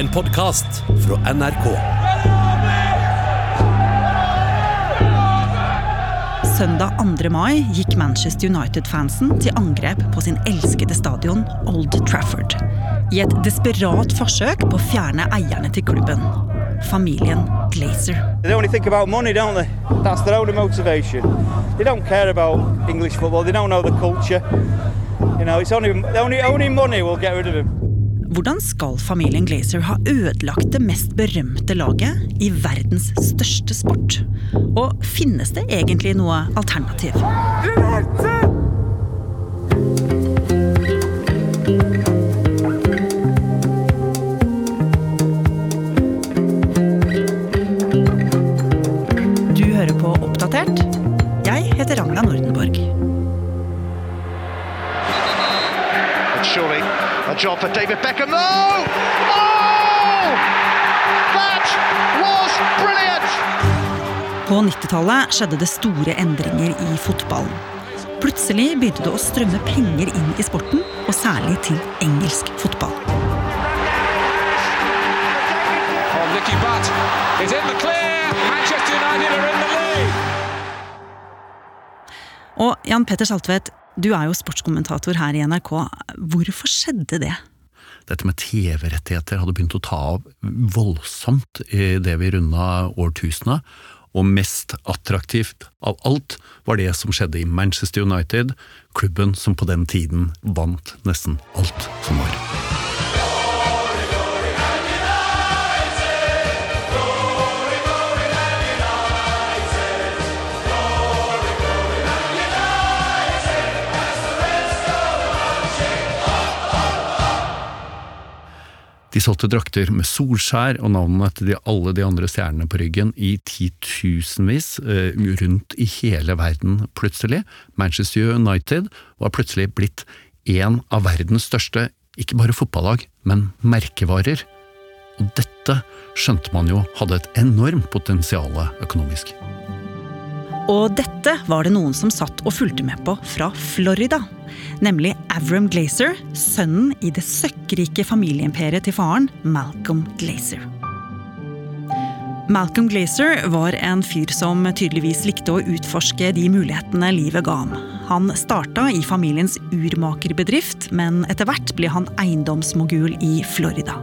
En podkast fra NRK. Søndag 2. mai gikk Manchester United-fansen til angrep på sin elskede stadion Old Trafford. I et desperat forsøk på å fjerne eierne til klubben. Familien Glazer. They only think about money, don't they? That's their only motivation. They don't care about English football. They don't know the culture. You know, it's only only only money will get rid of him. Hvordan skal familien Glazer ha ødelagt det mest berømte laget i verdens største sport? Og finnes det egentlig noe alternativ? Du job for David Beckham. No! Oh! That was brilliant! På 90-tallet skjedde det store endringer i fotballen. Plutselig begynte det å strømme penger inn i sporten, og særlig til engelsk fotball. Nicky Butt is in the clear. Manchester United are in the lead. Og Jan Petter Saltvedt, du er jo sportskommentator her i NRK. Hvorfor skjedde det? dette med TV-rettigheter hadde begynt å ta av voldsomt i det vi runda årtusenet. Og mest attraktivt av alt var det som skjedde i Manchester United, klubben som på den tiden vant nesten alt som var. De solgte drakter med solskjær og navnene til de, alle de andre stjernene på ryggen i titusenvis eh, rundt i hele verden plutselig. Manchester United var plutselig blitt en av verdens største, ikke bare fotballag, men merkevarer. Og dette skjønte man jo hadde et enormt potensial økonomisk. Og dette var det noen som satt og fulgte med på fra Florida. Nemlig Avram Glazer, sønnen i det søkkrike familieimperiet til faren, Malcolm Glazer. Malcolm Glazer var en fyr som tydeligvis likte å utforske de mulighetene livet ga ham. Han starta i familiens urmakerbedrift, men etter hvert ble han eiendomsmogul i Florida.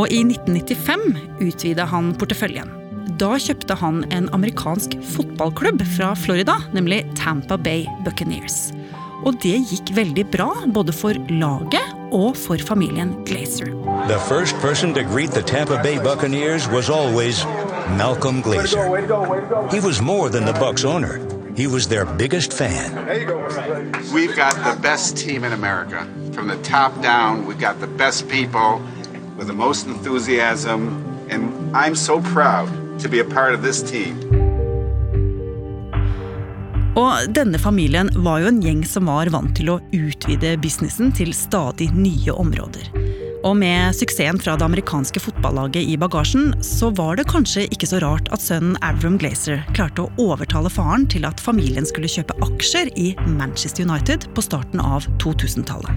Og i 1995 utvida han porteføljen. Da kjøpte han en amerikansk fotballklubb fra Florida, nemlig Tampa Bay Buccaneers. Og det gikk veldig bra, både for laget og for familien Glazer. The first person to greet the Tampa Bay Buccaneers was always Malcolm Glazer. He was more than the Bucks owner. He was their biggest fan. We've got the best team in America. From the top down, we've got the best people with the most enthusiasm, and I'm so proud to be a part of this team. Og denne familien var jo en gjeng som var vant til å utvide businessen til stadig nye områder. Og med suksessen fra det amerikanske fotballaget i bagasjen, så var det kanskje ikke så rart at sønnen Avram Glazer klarte å overtale faren til at familien skulle kjøpe aksjer i Manchester United på starten av 2000-tallet.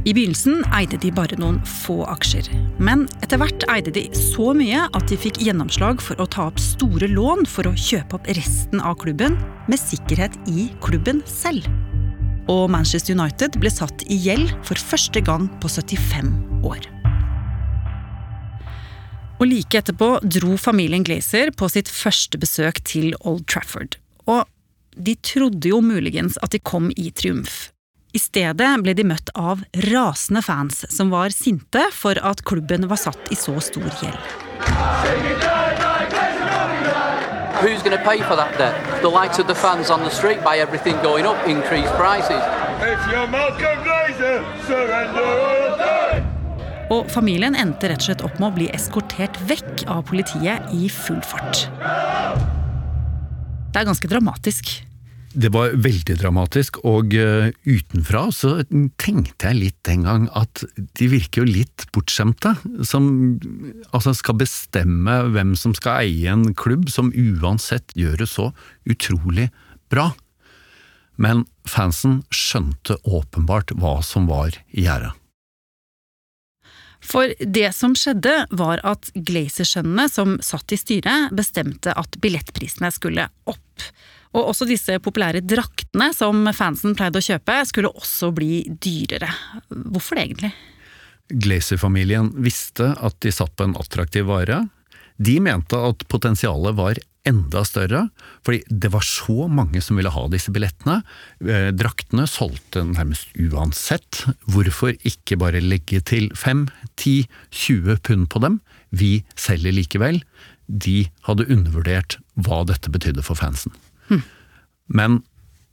I begynnelsen eide de bare noen få aksjer, men etter hvert eide de så mye at de fikk gjennomslag for å ta opp store lån for å kjøpe opp resten av klubben, med sikkerhet i klubben selv. Og Manchester United ble satt i gjeld for første gang på 75 år. Og like etterpå dro familien Glazer på sitt første besøk til Old Trafford. Og de trodde jo muligens at de kom i triumf. I stedet ble de møtt av rasende fans som var sinte for at klubben var satt i så stor gjeld. Who's going to pay for that debt? The likes of the fans on the street by everything going up, increased prices. If you're Malcolm Glazer, surrender all day! Og familien endte rett og slett opp med å bli eskortert vekk av politiet i full fart. Det er ganske dramatisk. Det var veldig dramatisk, og uh, utenfra så tenkte jeg litt den gang at de virker jo litt bortskjemte, som altså skal bestemme hvem som skal eie en klubb som uansett gjør det så utrolig bra. Men fansen skjønte åpenbart hva som var i gjære. For det som skjedde, var at Glazer-sønnene som satt i styret, bestemte at billettprisene skulle opp. Og også disse populære draktene som fansen pleide å kjøpe, skulle også bli dyrere. Hvorfor det, egentlig? Glazer-familien visste at de satt på en attraktiv vare. De mente at potensialet var enda større, fordi det var så mange som ville ha disse billettene. Eh, draktene solgte nærmest uansett. Hvorfor ikke bare legge til 5, 10, 20 pund på dem? Vi selger likevel. De hadde undervurdert hva dette betydde for fansen. Men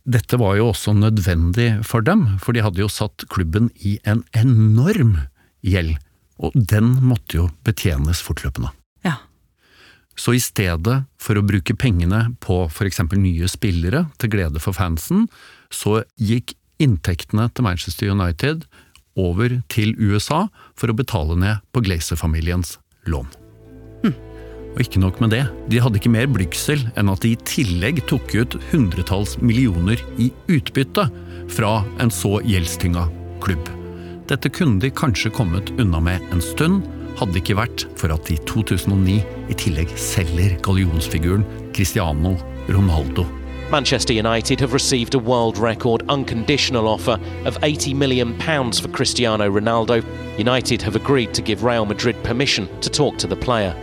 dette var jo også nødvendig for dem, for de hadde jo satt klubben i en enorm gjeld, og den måtte jo betjenes fortløpende. Ja. Så i stedet for å bruke pengene på eksempel nye spillere til glede for fansen, så gikk inntektene til Manchester United over til USA for å betale ned på Glazer-familiens lån. Hm. Og ikke nok med det, de hadde ikke mer blygsel enn at de i tillegg tok ut hundretalls millioner i utbytte fra en så gjeldstynga klubb. Dette kunne de kanskje kommet unna med en stund, hadde det ikke vært for at de i 2009 i tillegg selger gallionsfiguren Cristiano Ronaldo. Manchester United have received a world record unconditional offer of 80 million pounds for Cristiano Ronaldo. United have agreed to give Real Madrid permission to talk to the player.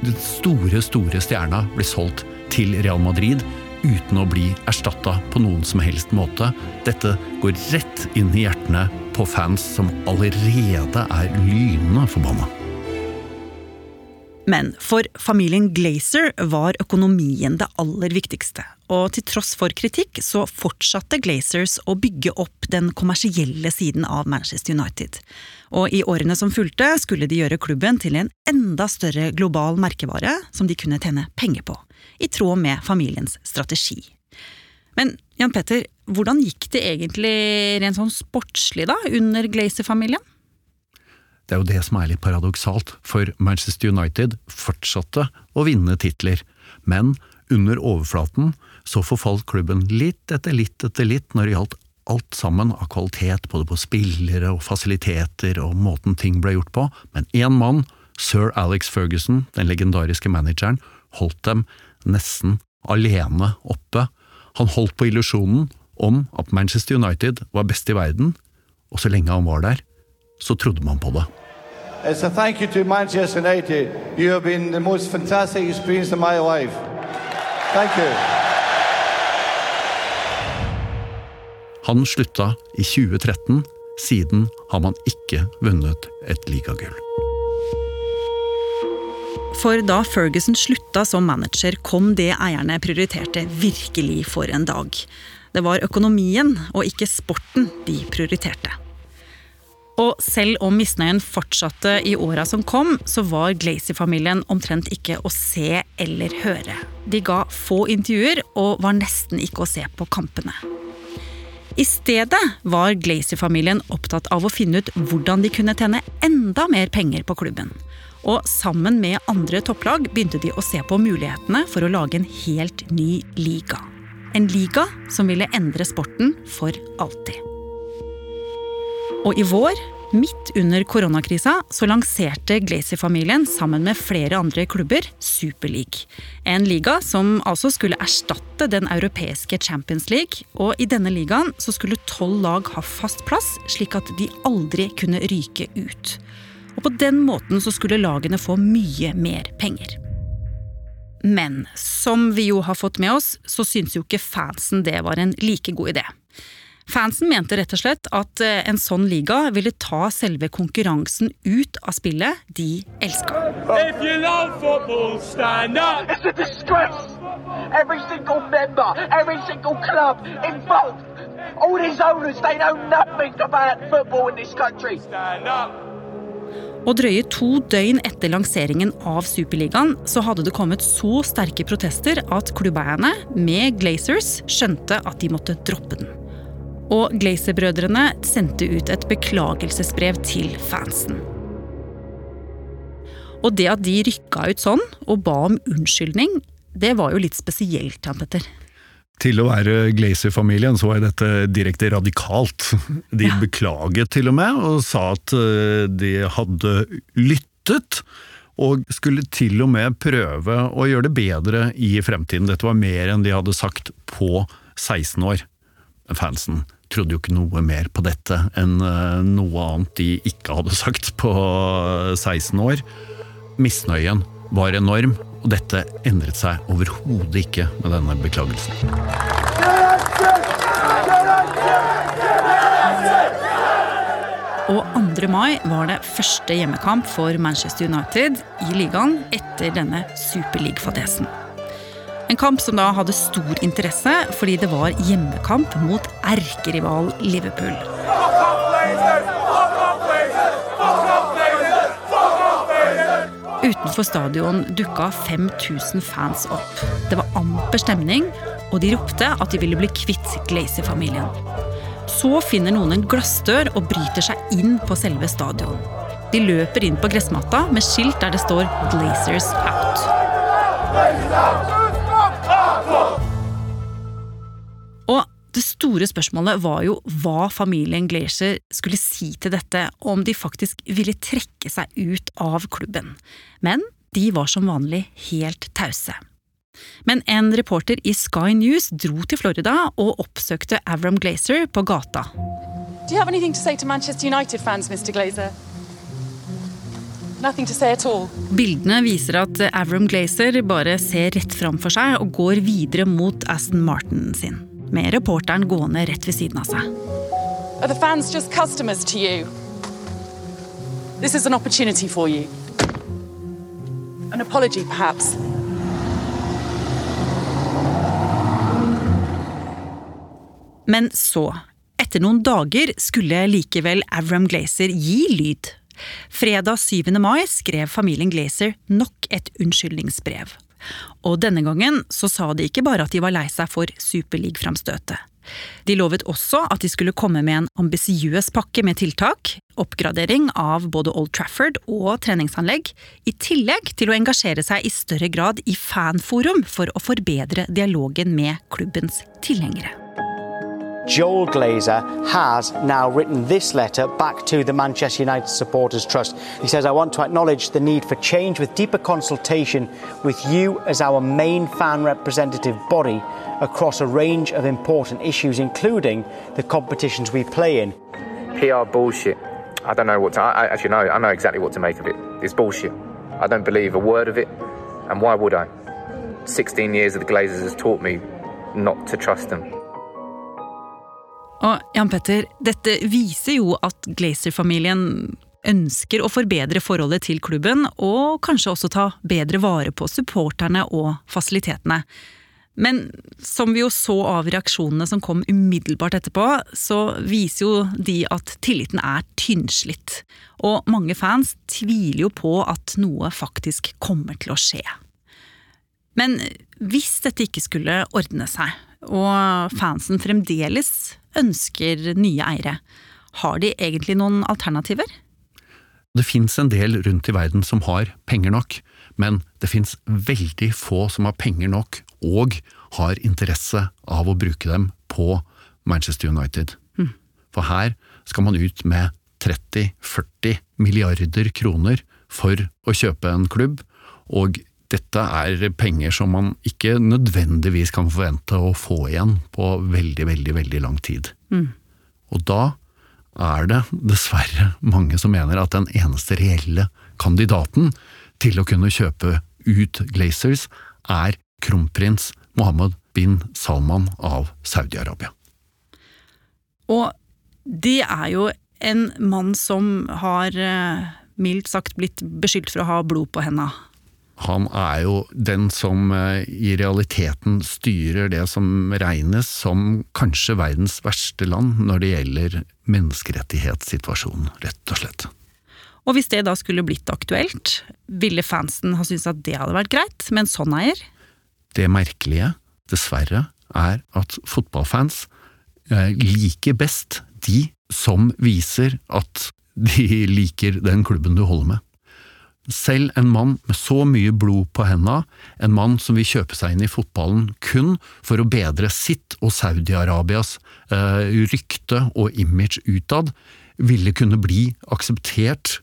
Den store, store stjerna blir solgt til Real Madrid uten å bli erstatta på noen som helst måte. Dette går rett inn i hjertene på fans som allerede er lynende forbanna. Men for familien Glazer var økonomien det aller viktigste. Og til tross for kritikk så fortsatte Glazers å bygge opp den kommersielle siden av Manchester United. Og i årene som fulgte skulle de gjøre klubben til en enda større global merkevare som de kunne tjene penger på. I tråd med familiens strategi. Men Jan Petter, hvordan gikk det egentlig rent sånn sportslig da, under Glazer-familien? Det er jo det som er litt paradoksalt, for Manchester United fortsatte å vinne titler, men under overflaten så forfalt klubben litt etter litt etter litt når det gjaldt alt sammen av kvalitet, både på spillere og fasiliteter og måten ting ble gjort på, men én mann, sir Alex Ferguson, den legendariske manageren, holdt dem nesten alene oppe. Han holdt på illusjonen om at Manchester United var best i verden, og så lenge han var der, så trodde man på det. It's a thank you to Manchester United. You have been the most fantastic experience of my life. Thank you. Han slutta i 2013. Siden har man ikke vunnet et ligagull. For da Ferguson slutta som manager, kom det eierne prioriterte virkelig for en dag. Det var økonomien og ikke sporten de prioriterte. Og selv om misnøyen fortsatte i åra som kom, så var Glazer-familien omtrent ikke å se eller høre. De ga få intervjuer og var nesten ikke å se på kampene. I stedet var Glazer-familien opptatt av å finne ut hvordan de kunne tjene enda mer penger på klubben. Og sammen med andre topplag begynte de å se på mulighetene for å lage en helt ny liga. En liga som ville endre sporten for alltid. Og i vår, midt under koronakrisa, så lanserte Glazer-familien sammen med flere andre klubber Superleague. En liga som altså skulle erstatte den europeiske Champions League. Og i denne ligaen så skulle tolv lag ha fast plass, slik at de aldri kunne ryke ut. Og på den måten så skulle lagene få mye mer penger. Men som vi jo har fått med oss, så syns jo ikke fansen det var en like god idé. Fansen mente rett og slett at eh, en sånn liga ville ta selve konkurransen ut av spillet de elska. If you love football, stand up. It's a disgrace. Every single member, every single club involved, all these owners, they know nothing about football in this country. Stand up. Og drøye to døgn etter lanseringen av Superligaen så hadde det kommet så sterke protester at klubbeierne, med Glazers, skjønte at de måtte droppe den. Og Glazer-brødrene sendte ut et beklagelsesbrev til fansen. Og det at de rykka ut sånn og ba om unnskyldning, det var jo litt spesielt, Jan Petter. Til å være Glazer-familien så var dette direkte radikalt. De beklaget til og med, og sa at eh, de hadde lyttet. Og skulle til og med prøve å gjøre det bedre i fremtiden. Dette var mer enn de hadde sagt på 16 år. Fansen trodde jo ikke noe mer på dette enn eh, noe annet de ikke hadde sagt på 16 år. Misnøyen var enorm, og dette endret seg overhodet ikke med denne beklagelsen. Og 2. mai var det første hjemmekamp for Manchester United i ligaen etter denne superleague-fadesen. En kamp som da hadde stor interesse fordi det var hjemmekamp mot erkerival Liverpool. Utenfor stadion dukka 5000 fans opp. Det var amper stemning, og de ropte at de ville bli kvitt Glazer-familien. Så finner noen en glassdør og bryter seg inn på selve stadion. De løper inn på gressmatta med skilt der det står 'Glazers out'. Store spørsmålet var jo hva familien Glacier skulle si til dette, og om de faktisk ville trekke seg ut av klubben. Men de var som vanlig helt tause. Men en reporter i Sky News dro til Florida og oppsøkte Avram Glazer på gata. Do you have anything to say to Manchester United fans, Mr. Glazer? Nothing to say at all. Bildene viser at Avram Glazer bare ser rett fram for seg og går videre mot Aston Martin sin, med reporteren gående rett ved siden av seg. Are the fans just customers to you? This is an opportunity for you. An apology, perhaps. Men så, etter noen dager, skulle likevel Avram Glazer gi lyd. Fredag 7. mai skrev familien Glazer nok et unnskyldningsbrev. Og denne gangen så sa de ikke bare at de var lei seg for Superleague-framstøtet. De lovet også at de skulle komme med en ambisiøs pakke med tiltak, oppgradering av både Old Trafford og treningsanlegg, i tillegg til å engasjere seg i større grad i fanforum for å forbedre dialogen med klubbens tilhengere. Joel Glazer has now written this letter back to the Manchester United Supporters Trust. He says, I want to acknowledge the need for change with deeper consultation with you as our main fan representative body across a range of important issues, including the competitions we play in. PR bullshit. I don't know what to. I, I actually know. I know exactly what to make of it. It's bullshit. I don't believe a word of it, and why would I? 16 years of the Glazers has taught me not to trust them. Og Jan Petter, dette viser jo at Glazer-familien ønsker å forbedre forholdet til klubben, og kanskje også ta bedre vare på supporterne og fasilitetene. Men som vi jo så av reaksjonene som kom umiddelbart etterpå, så viser jo de at tilliten er tynnslitt. Og mange fans tviler jo på at noe faktisk kommer til å skje. Men hvis dette ikke skulle ordne seg, og fansen fremdeles ønsker nye eiere, har de egentlig noen alternativer? Det fins en del rundt i verden som har penger nok, men det fins veldig få som har penger nok og har interesse av å bruke dem på Manchester United. Mm. For her skal man ut med 30-40 milliarder kroner for å kjøpe en klubb, og dette er penger som man ikke nødvendigvis kan forvente å få igjen på veldig, veldig, veldig lang tid. Mm. Og da er det dessverre mange som mener at den eneste reelle kandidaten til å kunne kjøpe ut Glazers er kronprins Mohammed bin Salman av Saudi-Arabia. Og det er jo en mann som har eh, mildt sagt blitt beskyldt for å ha blod på henda. Han er jo den som eh, i realiteten styrer det som regnes som kanskje verdens verste land når det gjelder menneskerettighetssituasjonen, rett og slett. Og hvis det da skulle blitt aktuelt, ville fansen ha syntes at det hadde vært greit med en sånn eier? Det merkelige, dessverre, er at fotballfans eh, liker best de som viser at de liker den klubben du holder med. Selv en mann med så mye blod på henda, en mann som vil kjøpe seg inn i fotballen kun for å bedre sitt og Saudi-Arabias eh, rykte og image utad, ville kunne bli akseptert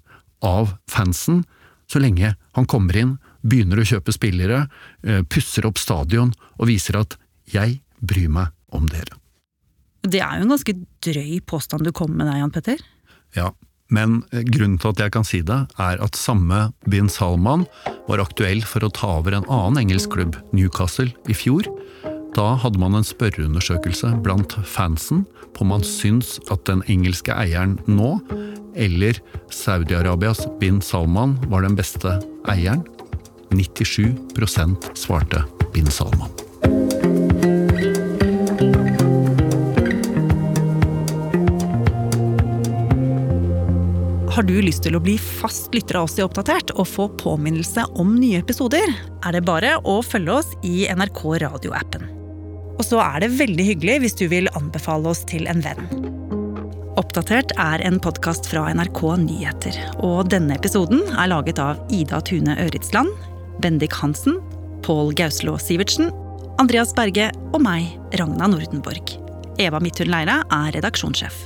av fansen så lenge han kommer inn, begynner å kjøpe spillere, eh, pusser opp stadion og viser at 'jeg bryr meg om dere'. Det er jo en ganske drøy påstand du kommer med deg, Jan Petter. Ja, men eh, grunnen til at jeg kan si det, er at samme bin Salman var aktuell for å ta over en annen engelsk klubb, Newcastle, i fjor. Da hadde man en spørreundersøkelse blant fansen på om man syns at den engelske eieren nå, eller Saudi-Arabias bin Salman, var den beste eieren. 97% svarte bin Salman. Har du lyst til å bli fast lytter av oss i Oppdatert og få påminnelse om nye episoder, er det bare å følge oss i NRK radioappen. Og så er det veldig hyggelig hvis du vil anbefale oss til en venn. Oppdatert er en podkast fra NRK Nyheter. Og denne episoden er laget av Ida Tune Øritsland, Bendik Hansen, Pål Gauslå Sivertsen, Andreas Berge og meg, Ragna Nordenborg. Eva Midthun Leira er redaksjonssjef.